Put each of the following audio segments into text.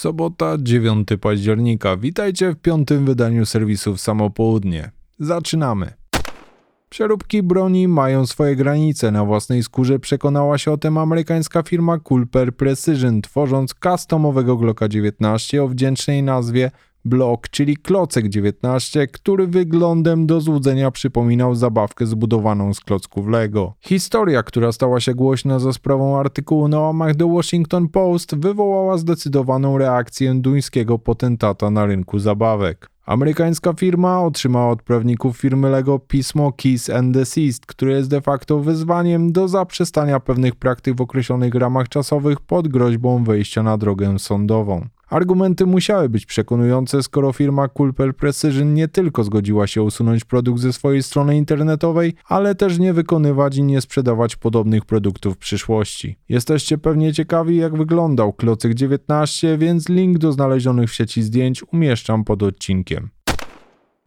Sobota, 9 października. Witajcie w piątym wydaniu serwisu w Samopołudnie. Zaczynamy. Przeróbki broni mają swoje granice. Na własnej skórze przekonała się o tym amerykańska firma Culper Precision, tworząc customowego Glocka 19 o wdzięcznej nazwie Blok, czyli klocek 19, który wyglądem do złudzenia przypominał zabawkę zbudowaną z klocków Lego. Historia, która stała się głośna za sprawą artykułu na łamach The Washington Post, wywołała zdecydowaną reakcję duńskiego potentata na rynku zabawek. Amerykańska firma otrzymała od prawników firmy Lego pismo Kiss and Desist, które jest de facto wyzwaniem do zaprzestania pewnych praktyk w określonych ramach czasowych pod groźbą wejścia na drogę sądową. Argumenty musiały być przekonujące, skoro firma Culper Precision nie tylko zgodziła się usunąć produkt ze swojej strony internetowej, ale też nie wykonywać i nie sprzedawać podobnych produktów w przyszłości. Jesteście pewnie ciekawi, jak wyglądał Klocyk 19, więc link do znalezionych w sieci zdjęć umieszczam pod odcinkiem.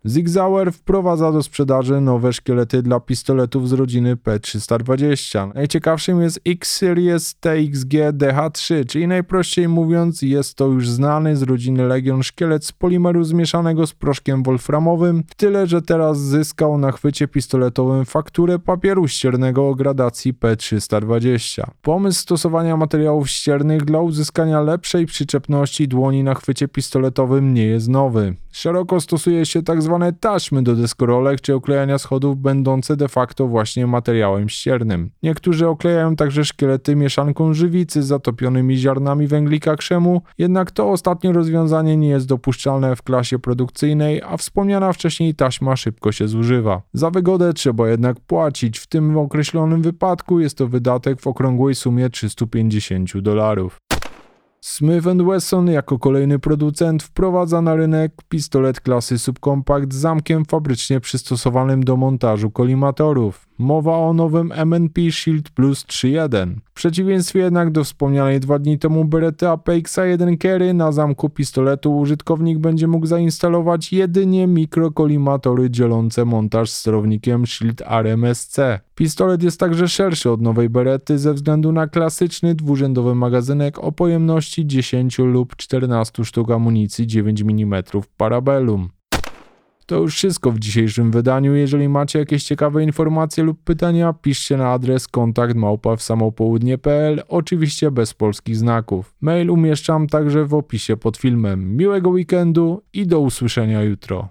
Zig Zauer wprowadza do sprzedaży nowe szkielety dla pistoletów z rodziny P320. Najciekawszym jest X-Series TXG DH3, czyli najprościej mówiąc jest to już znany z rodziny Legion szkielet z polimeru zmieszanego z proszkiem wolframowym, tyle że teraz zyskał na chwycie pistoletowym fakturę papieru ściernego o gradacji P320. Pomysł stosowania materiałów ściernych dla uzyskania lepszej przyczepności dłoni na chwycie pistoletowym nie jest nowy. Szeroko stosuje się tzw taśmy do deskorolek czy oklejania schodów będące de facto właśnie materiałem ściernym. Niektórzy oklejają także szkielety mieszanką żywicy z zatopionymi ziarnami węglika krzemu, jednak to ostatnie rozwiązanie nie jest dopuszczalne w klasie produkcyjnej, a wspomniana wcześniej taśma szybko się zużywa. Za wygodę trzeba jednak płacić, w tym określonym wypadku jest to wydatek w okrągłej sumie 350 dolarów. Smith Wesson jako kolejny producent wprowadza na rynek pistolet klasy subkompakt z zamkiem fabrycznie przystosowanym do montażu kolimatorów. Mowa o nowym MNP Shield Plus 3.1. W przeciwieństwie jednak do wspomnianej dwa dni temu Beretta PXA1 Carry na zamku pistoletu użytkownik będzie mógł zainstalować jedynie mikrokolimatory dzielące montaż z sterownikiem Shield RMSC. Pistolet jest także szerszy od nowej Berety ze względu na klasyczny dwurzędowy magazynek o pojemności 10 lub 14 sztuk amunicji 9 mm Parabellum. To już wszystko w dzisiejszym wydaniu. Jeżeli macie jakieś ciekawe informacje lub pytania, piszcie na adres kontakt małpa w samopołudnie.pl, oczywiście bez polskich znaków. Mail umieszczam także w opisie pod filmem. Miłego weekendu i do usłyszenia jutro.